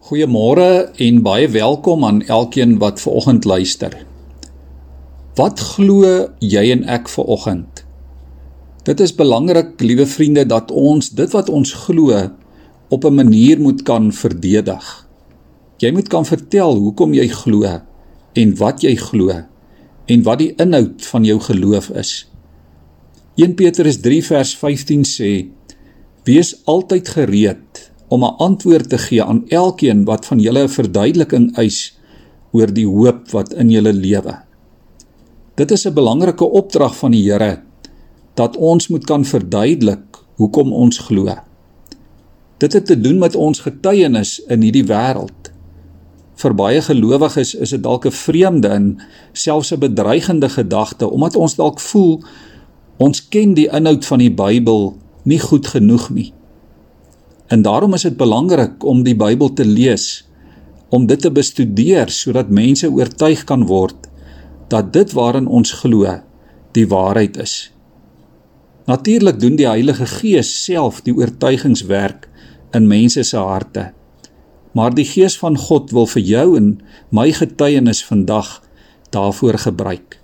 Goeiemôre en baie welkom aan elkeen wat ver oggend luister. Wat glo jy en ek ver oggend? Dit is belangrik, liewe vriende, dat ons dit wat ons glo op 'n manier moet kan verdedig. Jy moet kan vertel hoekom jy glo en wat jy glo en wat die inhoud van jou geloof is. 1 Petrus 3 vers 15 sê: Wees altyd gereed om 'n antwoord te gee aan elkeen wat van julle 'n verduideliking eis oor die hoop wat in julle lewe. Dit is 'n belangrike opdrag van die Here dat ons moet kan verduidelik hoekom ons glo. Dit het te doen met ons getuienis in hierdie wêreld. Vir baie gelowiges is dit dalk 'n vreemde en selfs 'n bedreigende gedagte omdat ons dalk voel ons ken die inhoud van die Bybel nie goed genoeg nie. En daarom is dit belangrik om die Bybel te lees, om dit te bestudeer sodat mense oortuig kan word dat dit waarin ons glo, die waarheid is. Natuurlik doen die Heilige Gees self die oortuigingswerk in mense se harte. Maar die Gees van God wil vir jou en my getuienis vandag daarvoor gebruik.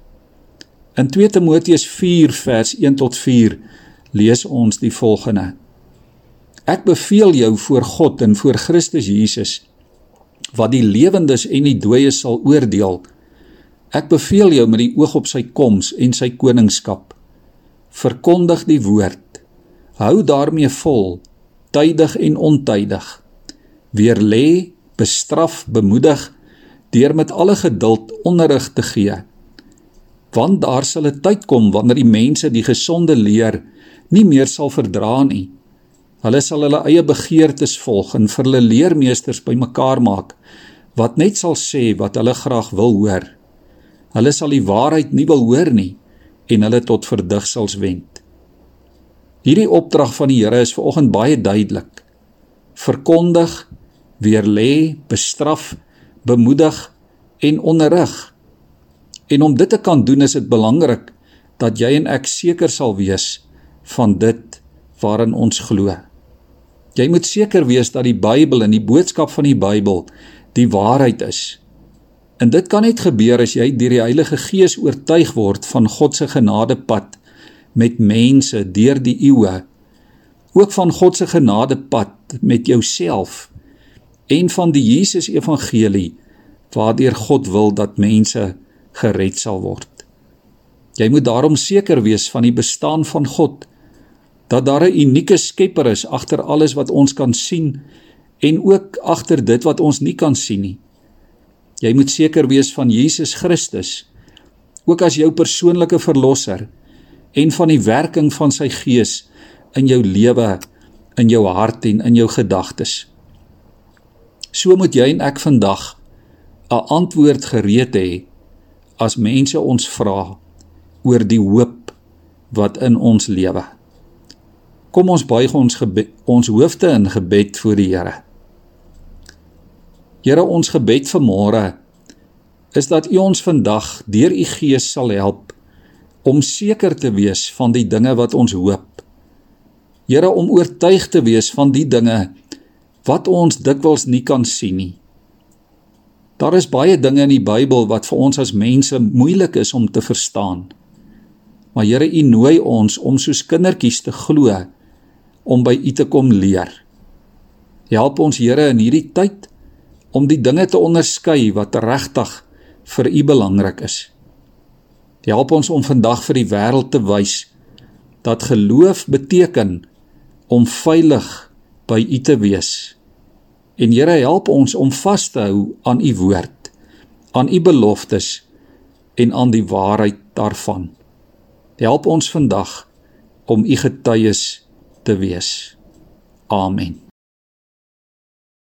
In 2 Timoteus 4 vers 1 tot 4 lees ons die volgende: Ek beveel jou voor God en voor Christus Jesus wat die lewendes en die dooies sal oordeel. Ek beveel jou met die oog op sy koms en sy koningskap. Verkondig die woord. Hou daarmee vol, tydig en ontydig. Weer lê, bestraf, bemoedig deur met alle geduld onderrig te gee. Want daar sal 'n tyd kom wanneer die mense die gesonde leer nie meer sal verdra nie Hulle sal hulle eie begeertes volg en vir hulle leermeesters bymekaar maak wat net sal sê wat hulle graag wil hoor. Hulle sal die waarheid nie wil hoor nie en hulle tot verdigsels wend. Hierdie opdrag van die Here is vanoggend baie duidelik. Verkondig, weerlê, bestraf, bemoedig en onderrig. En om dit te kan doen is dit belangrik dat jy en ek seker sal wees van dit waarin ons glo. Jy moet seker wees dat die Bybel en die boodskap van die Bybel die waarheid is. En dit kan net gebeur as jy deur die Heilige Gees oortuig word van God se genadepad met mense deur die eeue. Ook van God se genadepad met jouself en van die Jesus evangelie waardeur God wil dat mense gered sal word. Jy moet daarom seker wees van die bestaan van God dat daar 'n unieke Skepper is agter alles wat ons kan sien en ook agter dit wat ons nie kan sien nie. Jy moet seker wees van Jesus Christus ook as jou persoonlike verlosser en van die werking van sy gees in jou lewe, in jou hart en in jou gedagtes. So moet jy en ek vandag 'n antwoord gereed hê as mense ons vra oor die hoop wat in ons lewe. Kom ons buig ons gebed, ons hoofde in gebed voor die Here. Here, ons gebed vir môre is dat U ons vandag deur U Gees sal help om seker te wees van die dinge wat ons hoop. Here, om oortuig te wees van die dinge wat ons dikwels nie kan sien nie. Daar is baie dinge in die Bybel wat vir ons as mense moeilik is om te verstaan. Maar Here, U nooi ons om soos kindertjies te glo om by U te kom leer. Help ons Here in hierdie tyd om die dinge te onderskei wat regtig vir U belangrik is. Help ons om vandag vir die wêreld te wys dat geloof beteken om veilig by U te wees. En Here help ons om vas te hou aan U woord, aan U beloftes en aan die waarheid daarvan. Help ons vandag om U getuies te wees. Amen.